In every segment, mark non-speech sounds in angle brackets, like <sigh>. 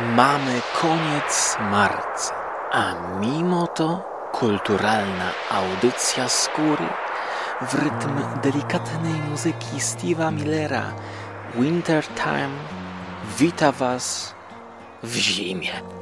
Mamy koniec marca, a mimo to kulturalna audycja skóry w rytm delikatnej muzyki Steve'a Millera Wintertime wita Was w zimie.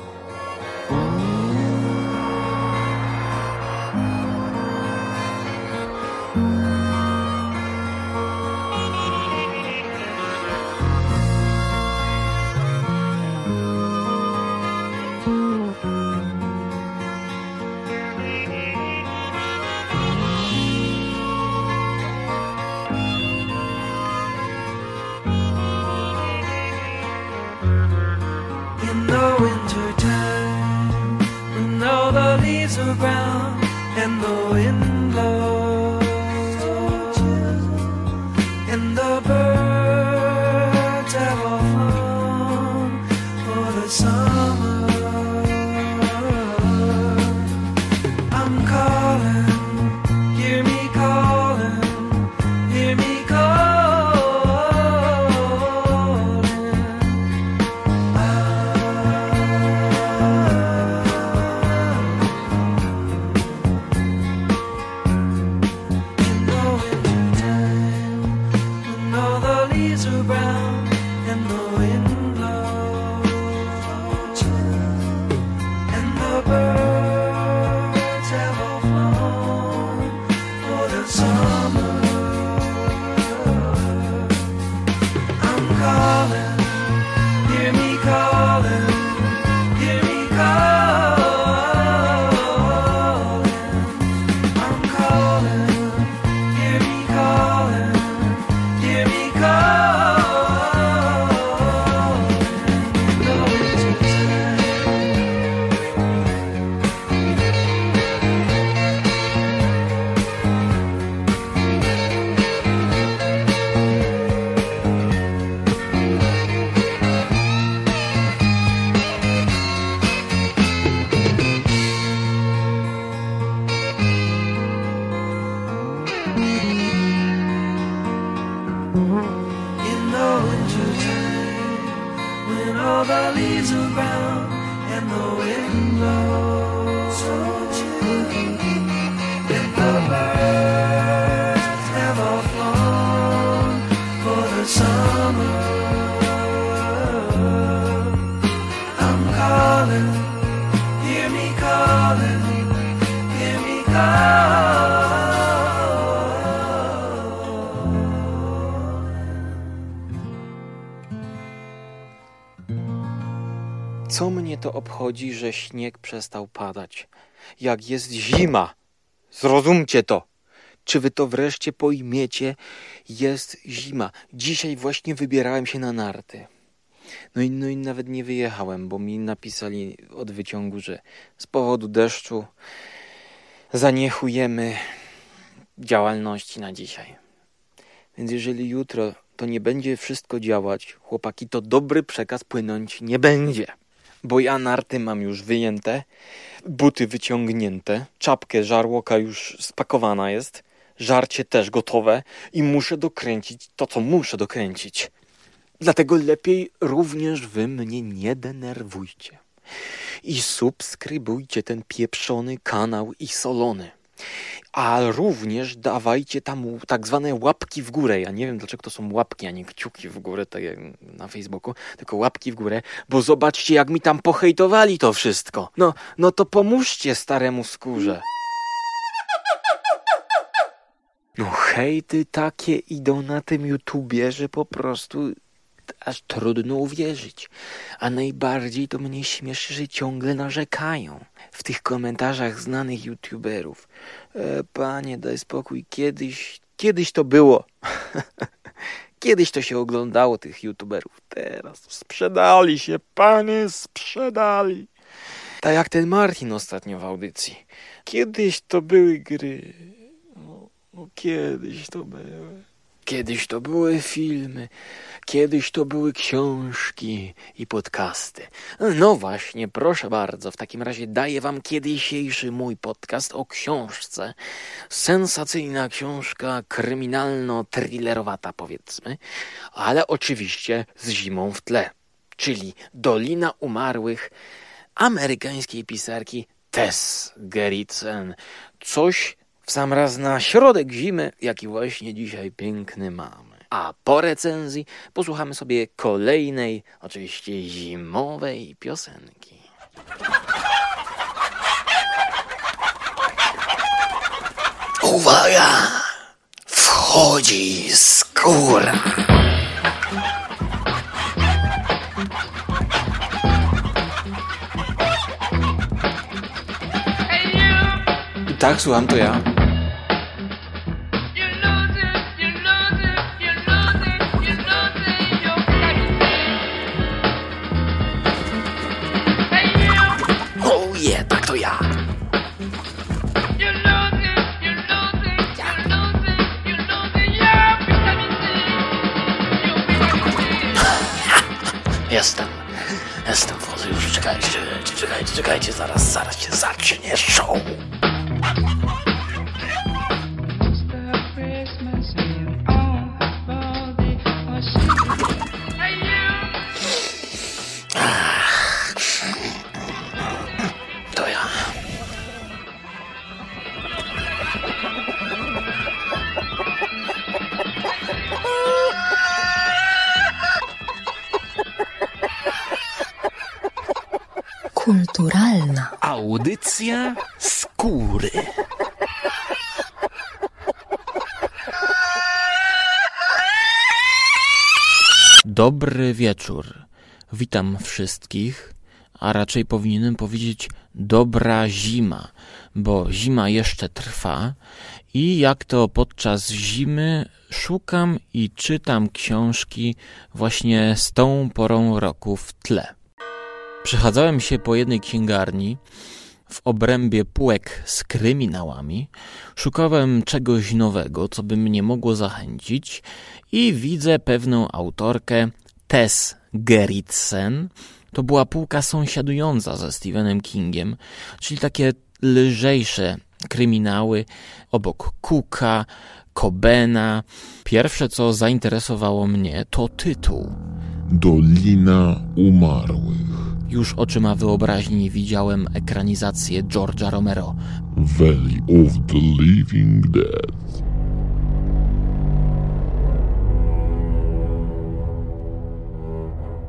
Co mnie to obchodzi, że śnieg przestał padać? Jak jest zima! Zrozumcie to! Czy wy to wreszcie pojmiecie? Jest zima. Dzisiaj właśnie wybierałem się na narty. No i, no i nawet nie wyjechałem, bo mi napisali od wyciągu, że z powodu deszczu zaniechujemy działalności na dzisiaj. Więc jeżeli jutro to nie będzie wszystko działać, chłopaki, to dobry przekaz płynąć nie będzie bo ja narty mam już wyjęte, buty wyciągnięte, czapkę żarłoka już spakowana jest, żarcie też gotowe i muszę dokręcić to, co muszę dokręcić. Dlatego lepiej również wy mnie nie denerwujcie. I subskrybujcie ten pieprzony kanał i solony a również dawajcie tam tak zwane łapki w górę. Ja nie wiem, dlaczego to są łapki, a nie kciuki w górę, tak jak na Facebooku, tylko łapki w górę, bo zobaczcie, jak mi tam pohejtowali to wszystko. No, no to pomóżcie staremu skórze. No hejty takie idą na tym YouTubie, że po prostu aż trudno uwierzyć. A najbardziej to mnie śmieszy, że ciągle narzekają w tych komentarzach znanych youtuberów. E, panie, daj spokój, kiedyś, kiedyś to było. <laughs> Kiedyś to się oglądało tych youtuberów. Teraz sprzedali się, panie, sprzedali. Tak jak ten Martin ostatnio w audycji. Kiedyś to były gry. No, no kiedyś to były. Kiedyś to były filmy, kiedyś to były książki i podcasty. No właśnie, proszę bardzo, w takim razie daję wam kiedysiejszy mój podcast o książce. Sensacyjna książka, kryminalno-thrillerowata powiedzmy, ale oczywiście z zimą w tle. czyli Dolina Umarłych amerykańskiej pisarki Tess Gerritsen. Coś w sam raz na środek zimy, jaki właśnie dzisiaj piękny mamy. A po recenzji posłuchamy sobie kolejnej, oczywiście zimowej piosenki. Uwaga! Wchodzi skóra. Tak, słucham, to ja. Jestem. Jestem w już czekajcie, czekajcie, czekajcie, zaraz, zaraz się zacznie show. Dobry wieczór. Witam wszystkich, a raczej powinienem powiedzieć dobra zima, bo zima jeszcze trwa i jak to podczas zimy szukam i czytam książki właśnie z tą porą roku w tle. Przechadzałem się po jednej księgarni w obrębie półek z kryminałami, szukałem czegoś nowego, co by mnie mogło zachęcić i widzę pewną autorkę Tess Gerritsen. To była półka sąsiadująca ze Stephenem Kingiem, czyli takie lżejsze kryminały obok Cooka, Cobena. Pierwsze, co zainteresowało mnie, to tytuł. Dolina Umarłych. Już oczyma wyobraźni widziałem ekranizację George'a Romero. Valley of the Living Dead.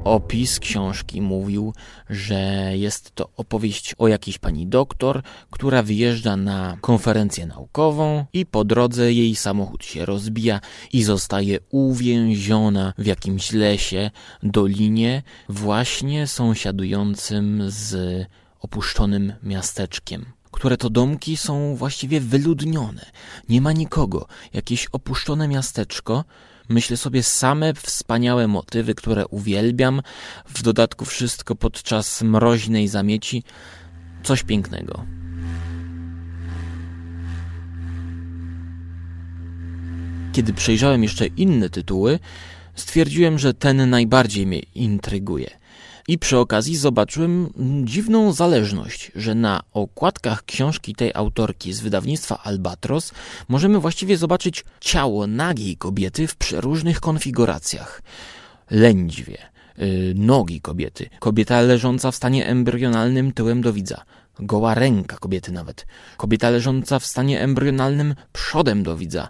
Opis książki mówił, że jest to opowieść o jakiejś pani doktor, która wyjeżdża na konferencję naukową i po drodze jej samochód się rozbija i zostaje uwięziona w jakimś lesie, dolinie, właśnie sąsiadującym z opuszczonym miasteczkiem które to domki są właściwie wyludnione. Nie ma nikogo. Jakieś opuszczone miasteczko. Myślę sobie same wspaniałe motywy, które uwielbiam. W dodatku wszystko podczas mroźnej zamieci. Coś pięknego. Kiedy przejrzałem jeszcze inne tytuły, stwierdziłem, że ten najbardziej mnie intryguje. I przy okazji zobaczyłem dziwną zależność, że na okładkach książki tej autorki z wydawnictwa Albatros możemy właściwie zobaczyć ciało nagiej kobiety w przeróżnych konfiguracjach. Lędźwie, yy, nogi kobiety, kobieta leżąca w stanie embrionalnym tyłem do widza, goła ręka kobiety nawet, kobieta leżąca w stanie embrionalnym przodem do widza,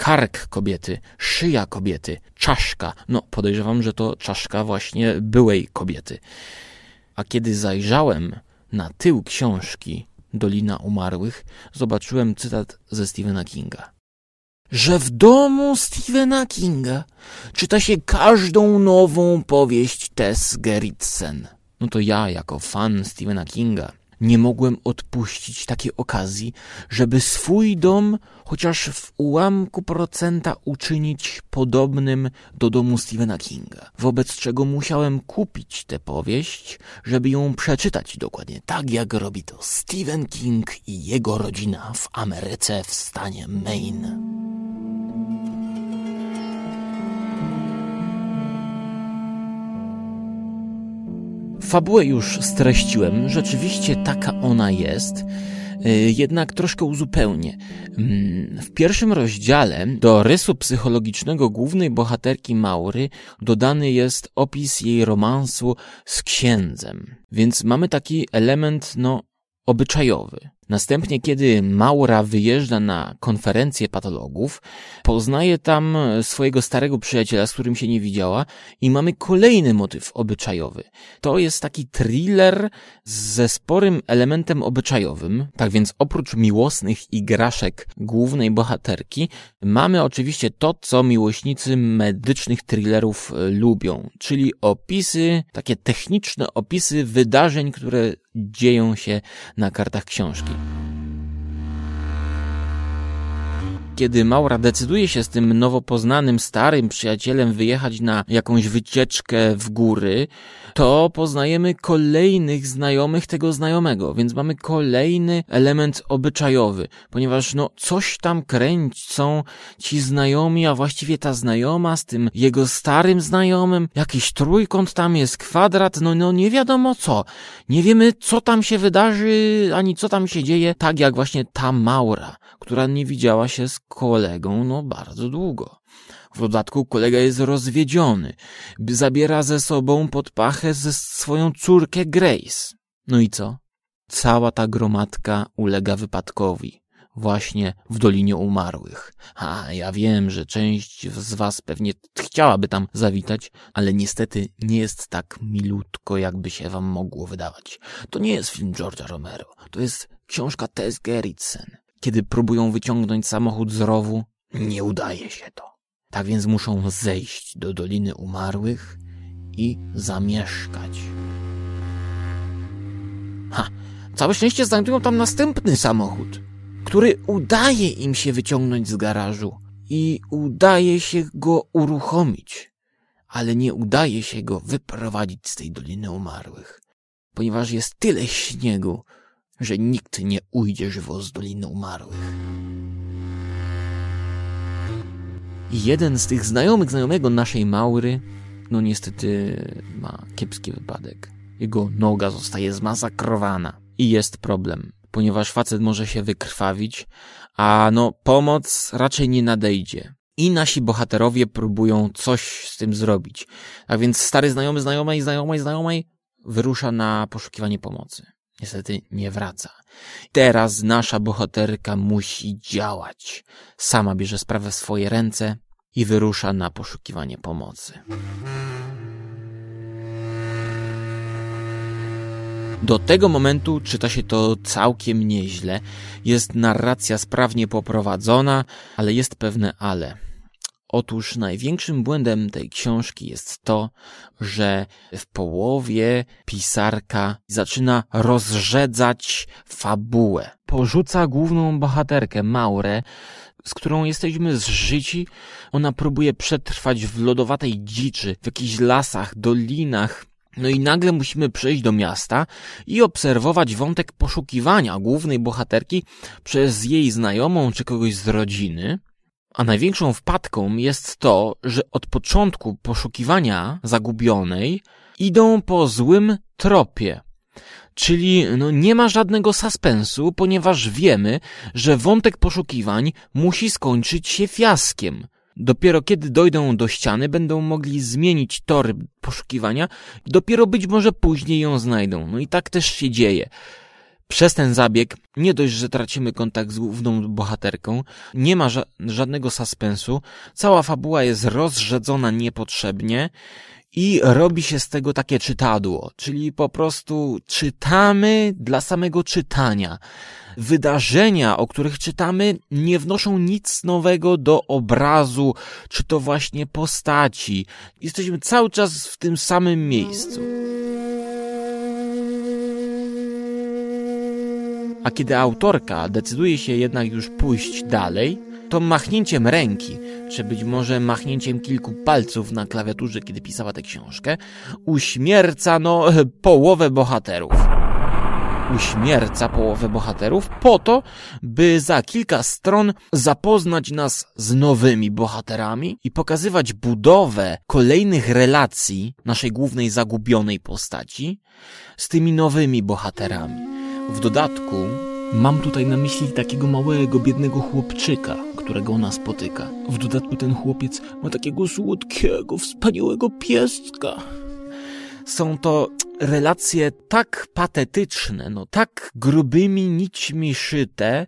kark kobiety, szyja kobiety, czaszka. No, podejrzewam, że to czaszka właśnie byłej kobiety. A kiedy zajrzałem na tył książki Dolina Umarłych, zobaczyłem cytat ze Stephena Kinga. Że w domu Stephena Kinga czyta się każdą nową powieść Tess Gerritsen. No to ja, jako fan Stephena Kinga, nie mogłem odpuścić takiej okazji, żeby swój dom chociaż w ułamku procenta uczynić podobnym do domu Stephena Kinga. Wobec czego musiałem kupić tę powieść, żeby ją przeczytać dokładnie tak, jak robi to Stephen King i jego rodzina w Ameryce w stanie Maine. Fabułę już streściłem, rzeczywiście taka ona jest. y, jednak troszkę uzupełnię. Mm, w pierwszym rozdziale do rysu psychologicznego głównej bohaterki Maury dodany jest opis jej romansu z księdzem. Więc mamy taki element, no, obyczajowy. Następnie, kiedy Maura wyjeżdża na konferencję patologów, poznaje tam swojego starego przyjaciela, z którym się nie widziała i mamy kolejny motyw obyczajowy. To jest taki thriller ze sporym elementem obyczajowym. Tak więc oprócz miłosnych igraszek głównej bohaterki, mamy oczywiście to, co miłośnicy medycznych thrillerów e, lubią, czyli opisy, takie techniczne opisy wydarzeń, które dzieją się na kartach książki. Kiedy Maura decyduje się z tym nowo poznanym starym przyjacielem wyjechać na jakąś wycieczkę w góry, to poznajemy kolejnych znajomych tego znajomego, więc mamy kolejny element obyczajowy, ponieważ no coś tam kręcą ci znajomi, a właściwie ta znajoma z tym jego starym znajomym, jakiś trójkąt tam jest, kwadrat, no, no nie wiadomo co. Nie wiemy co tam się wydarzy, ani co tam się dzieje, tak jak właśnie ta Maura, która nie widziała się z kolegą no bardzo długo. W dodatku kolega jest rozwiedziony. Zabiera ze sobą pod pachę ze swoją córkę Grace. No i co? Cała ta gromadka ulega wypadkowi. Właśnie w Dolinie Umarłych. A ja wiem, że część z was pewnie chciałaby tam zawitać, ale niestety nie jest tak milutko, jakby się wam mogło wydawać. To nie jest film George'a Romero. To jest książka Tess Gerritsen. Kiedy próbują wyciągnąć samochód z rowu, nie udaje się to. Tak więc muszą zejść do Doliny Umarłych i zamieszkać. Ha! Całe szczęście znajdują tam następny samochód, który udaje im się wyciągnąć z garażu i udaje się go uruchomić, ale nie udaje się go wyprowadzić z tej Doliny Umarłych, ponieważ jest tyle śniegu, że nikt nie ujdzie żywo z Doliny Umarłych. Jeden z tych znajomych znajomego naszej Maury, no niestety ma kiepski wypadek. Jego noga zostaje zmasakrowana. I jest problem, ponieważ facet może się wykrwawić, a no pomoc raczej nie nadejdzie. I nasi bohaterowie próbują coś z tym zrobić. A więc stary znajomy znajomej, znajomej, znajomej wyrusza na poszukiwanie pomocy niestety nie wraca. Teraz nasza bohaterka musi działać. Sama bierze sprawę w swoje ręce i wyrusza na poszukiwanie pomocy. Do tego momentu czyta się to całkiem nieźle. Jest narracja sprawnie poprowadzona, ale jest pewne ale. Otóż największym błędem tej książki jest to, że w połowie pisarka zaczyna rozrzedzać fabułę. Porzuca główną bohaterkę, Maurę, z którą jesteśmy zżyci. Ona próbuje przetrwać w lodowatej dziczy, w jakichś lasach, dolinach, no i nagle musimy przejść do miasta i obserwować wątek poszukiwania głównej bohaterki przez jej znajomą czy kogoś z rodziny. A największą wpadką jest to, że od początku poszukiwania zagubionej idą po złym tropie. Czyli no, nie ma żadnego suspensu, ponieważ wiemy, że wątek poszukiwań musi skończyć się fiaskiem. Dopiero kiedy dojdą do ściany, będą mogli zmienić tory poszukiwania, dopiero być może później ją znajdą. No i tak też się dzieje. Przez ten zabieg nie dość, że tracimy kontakt z główną bohaterką, nie ma ża żadnego suspensu, cała fabuła jest rozrzedzona niepotrzebnie i robi się z tego takie czytadło, czyli po prostu czytamy dla samego czytania. Wydarzenia, o których czytamy, nie wnoszą nic nowego do obrazu, czy to właśnie postaci. Jesteśmy cały czas w tym samym miejscu. A kiedy autorka decyduje się jednak już pójść dalej, to machnięciem ręki, czy być może machnięciem kilku palców na klawiaturze, kiedy pisała tę książkę, uśmierca no <laughs> połowę bohaterów. Uśmierca połowę bohaterów po to, by za kilka stron zapoznać nas z nowymi bohaterami i pokazywać budowę kolejnych relacji naszej głównej zagubionej postaci z tymi nowymi bohaterami. W dodatku Mam tutaj na myśli takiego małego, biednego chłopczyka, którego ona spotyka. W dodatku ten chłopiec ma takiego słodkiego, wspaniałego pieska. Są to relacje tak patetyczne, no tak grubymi nićmi szyte,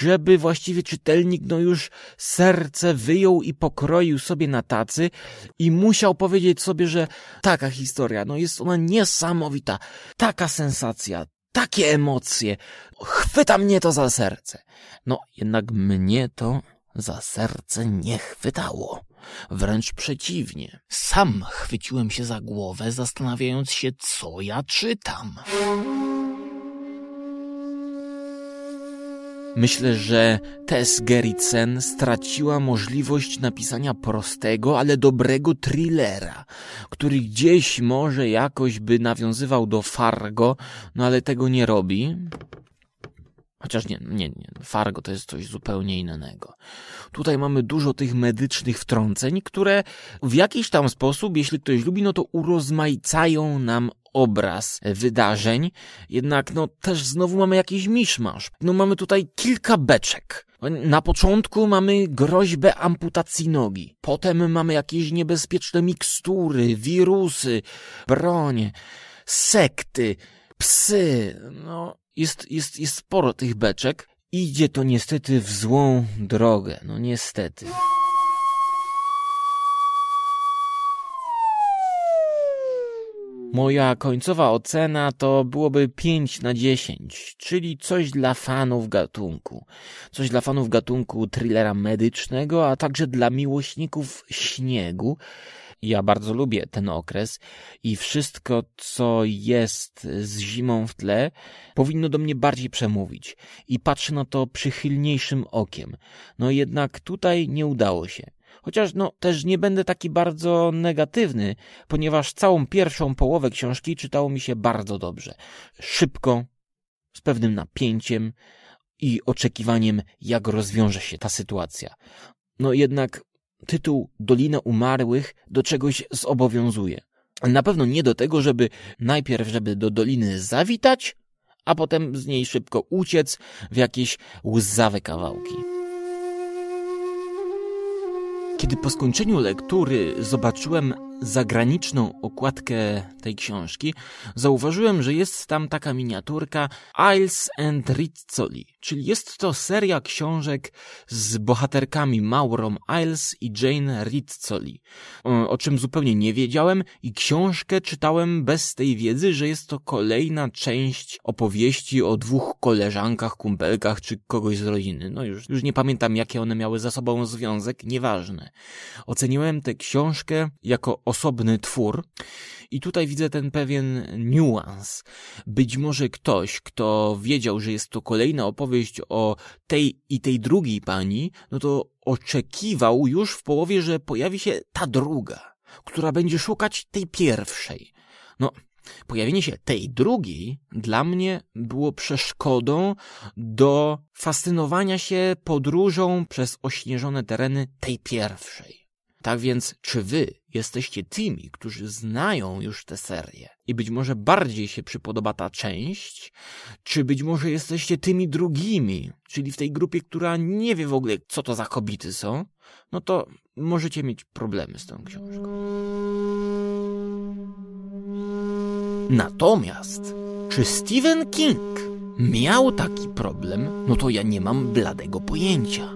żeby właściwie czytelnik no już serce wyjął i pokroił sobie na tacy i musiał powiedzieć sobie, że taka historia, no jest ona niesamowita, taka sensacja, takie emocje, chwyta mnie to za serce. No jednak mnie to za serce nie chwytało. Wręcz przeciwnie. Sam chwyciłem się za głowę, zastanawiając się, co ja czytam. Myślę, że Tess Gerritsen straciła możliwość napisania prostego, ale dobrego thrillera, który gdzieś może jakoś by nawiązywał do Fargo, no ale tego nie robi. Chociaż nie, nie, nie. Fargo to jest coś zupełnie innego. Tutaj mamy dużo tych medycznych wtrąceń, które w jakiś tam sposób, jeśli ktoś lubi, no to urozmaicają nam obraz wydarzeń. Jednak, no też znowu mamy jakiś miszmasz. No mamy tutaj kilka beczek. Na początku mamy groźbę amputacji nogi. Potem mamy jakieś niebezpieczne mikstury, wirusy, broń, sekty, psy. No, jest, jest, jest sporo tych beczek. Idzie to niestety w złą drogę. No niestety. Moja końcowa ocena to byłoby 5 na 10, czyli coś dla fanów gatunku. Coś dla fanów gatunku thrillera medycznego, a także dla miłośników śniegu. Ja bardzo lubię ten okres i wszystko, co jest z zimą w tle, powinno do mnie bardziej przemówić i patrzę na to przychylniejszym okiem. No jednak tutaj nie udało się. Chociaż no też nie będę taki bardzo negatywny, ponieważ całą pierwszą połowę książki czytało mi się bardzo dobrze. Szybko, z pewnym napięciem i oczekiwaniem, jak rozwiąże się ta sytuacja. No jednak tytuł Dolina Umarłych do czegoś zobowiązuje. Na pewno nie do tego, żeby najpierw, żeby do doliny zawitać, a potem z niej szybko uciec w jakieś łzawe kawałki. Kiedy po skończeniu lektury zobaczyłem zagraniczną okładkę tej książki, zauważyłem, że jest tam taka miniaturka Isles and Rizzoli, czyli jest to seria książek z bohaterkami Maurą Isles i Jane Rizzoli, o czym zupełnie nie wiedziałem i książkę czytałem bez tej wiedzy, że jest to kolejna część opowieści o dwóch koleżankach, kumpelkach czy kogoś z rodziny. No już, już nie pamiętam, jakie one miały za sobą związek, nieważne. Oceniłem tę książkę jako osobny twór. I tutaj widzę ten pewien niuans. Być może ktoś, kto wiedział, że jest to kolejna opowieść o tej i tej drugiej pani, no to oczekiwał już w połowie, że pojawi się ta druga, która będzie szukać tej pierwszej. No, pojawienie się tej drugiej dla mnie było przeszkodą do fascynowania się podróżą przez ośnieżone tereny tej pierwszej. Tak więc, czy wy jesteście tymi, którzy znają już tę serię i być może bardziej się przypodoba ta część, czy być może jesteście tymi drugimi, czyli w tej grupie, która nie wie w ogóle, co to za kobiety są, no to możecie mieć problemy z tą książką. Natomiast, czy Stephen King miał taki problem, no to ja nie mam bladego pojęcia,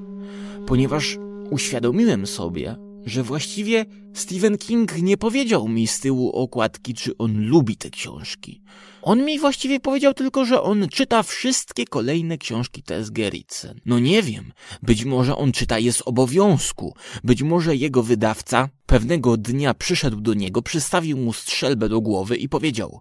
ponieważ uświadomiłem sobie, że właściwie Stephen King nie powiedział mi z tyłu okładki, czy on lubi te książki. On mi właściwie powiedział tylko, że on czyta wszystkie kolejne książki Tess Gerritsen. No nie wiem, być może on czyta je z obowiązku, być może jego wydawca pewnego dnia przyszedł do niego, przystawił mu strzelbę do głowy i powiedział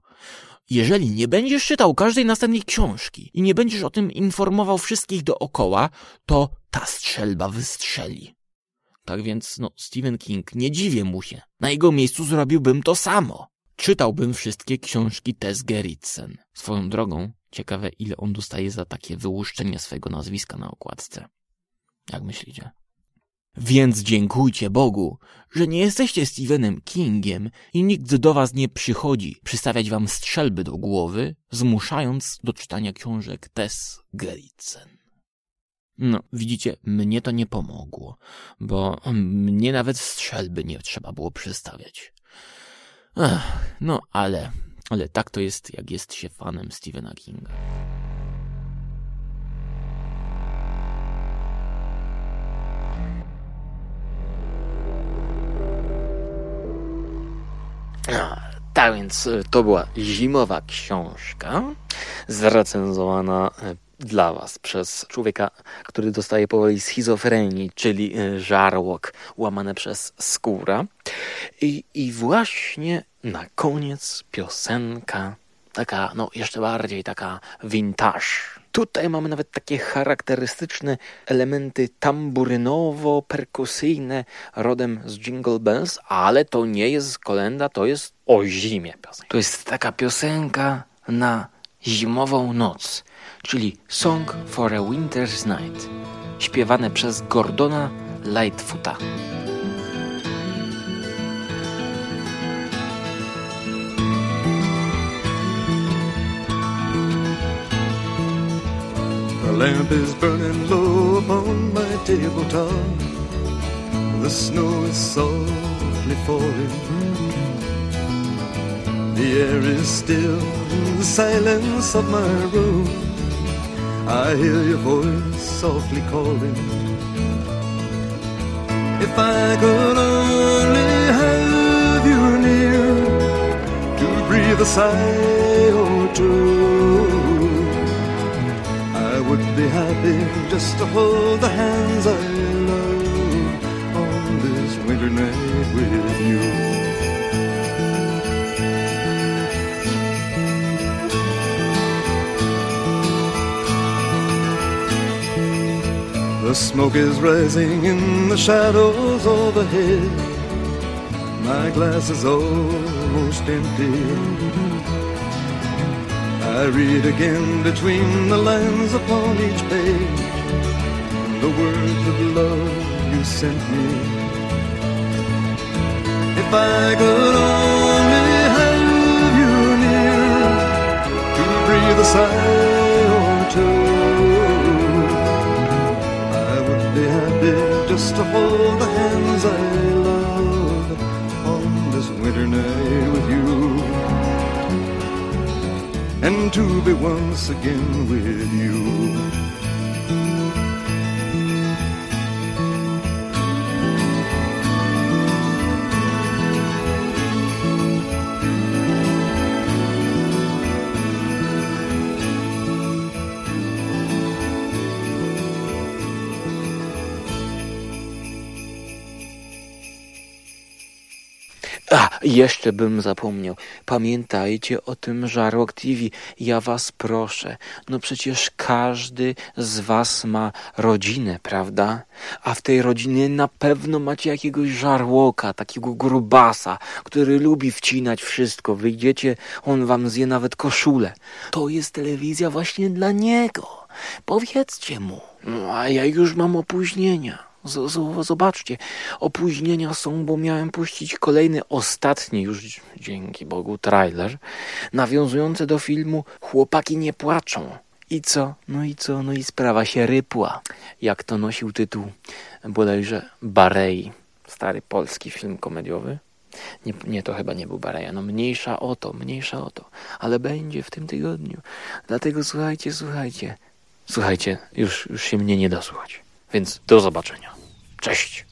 jeżeli nie będziesz czytał każdej następnej książki i nie będziesz o tym informował wszystkich dookoła, to ta strzelba wystrzeli. Tak więc, no, Stephen King, nie dziwię mu się. Na jego miejscu zrobiłbym to samo. Czytałbym wszystkie książki Tess Gerritsen. Swoją drogą, ciekawe ile on dostaje za takie wyłuszczenie swojego nazwiska na okładce. Jak myślicie? Więc dziękujcie Bogu, że nie jesteście Stephenem Kingiem i nikt do was nie przychodzi przystawiać wam strzelby do głowy, zmuszając do czytania książek Tess Gerritsen. No, widzicie, mnie to nie pomogło, bo mnie nawet strzelby nie trzeba było przystawiać. Ach, no, ale, ale tak to jest, jak jest się fanem Stephena Kinga. Tak więc y, to była zimowa książka zrecenzowana y, dla Was przez człowieka, który dostaje powoli schizofrenii, czyli y, żarłok łamane przez skóra. I, I właśnie na koniec piosenka taka, no jeszcze bardziej taka vintage. Tutaj mamy nawet takie charakterystyczne elementy tamburynowo-perkusyjne rodem z Jingle Bells, ale to nie jest kolenda, to jest o zimie piosenka. To jest taka piosenka na zimową noc, czyli Song for a Winter's Night, śpiewane przez Gordona Lightfoota. The lamp is burning low upon my tabletop. The snow is softly falling. The air is still in the silence of my room. I hear your voice softly calling. If I could only have you near to breathe a sigh or two. I would be happy just to hold the hands I love on this winter night The smoke is rising in the shadows overhead. My glass is almost empty. I read again between the lines upon each page the words of love you sent me. If I could only have you near to breathe a sigh to hold the hands I love on this winter night with you and to be once again with you. Jeszcze bym zapomniał. Pamiętajcie o tym Żarłok TV. Ja was proszę. No przecież każdy z was ma rodzinę, prawda? A w tej rodzinie na pewno macie jakiegoś żarłoka, takiego grubasa, który lubi wcinać wszystko. Wyjdziecie, on wam zje nawet koszulę. To jest telewizja właśnie dla niego. Powiedzcie mu. No, a ja już mam opóźnienia. Z- z- Zobaczcie, opóźnienia są, bo miałem puścić kolejny, ostatni już, dzięki Bogu, trailer, nawiązujący do filmu Chłopaki nie płaczą. I co? No i co? No i sprawa się rypła. Jak to nosił tytuł bodajże Barei, stary polski film komediowy. Nie, nie, to chyba nie był Bareja. No mniejsza o to, mniejsza o to. Ale będzie w tym tygodniu. Dlatego słuchajcie, słuchajcie. Słuchajcie, już, już się mnie nie da słuchać. Więc do zobaczenia. Cześć.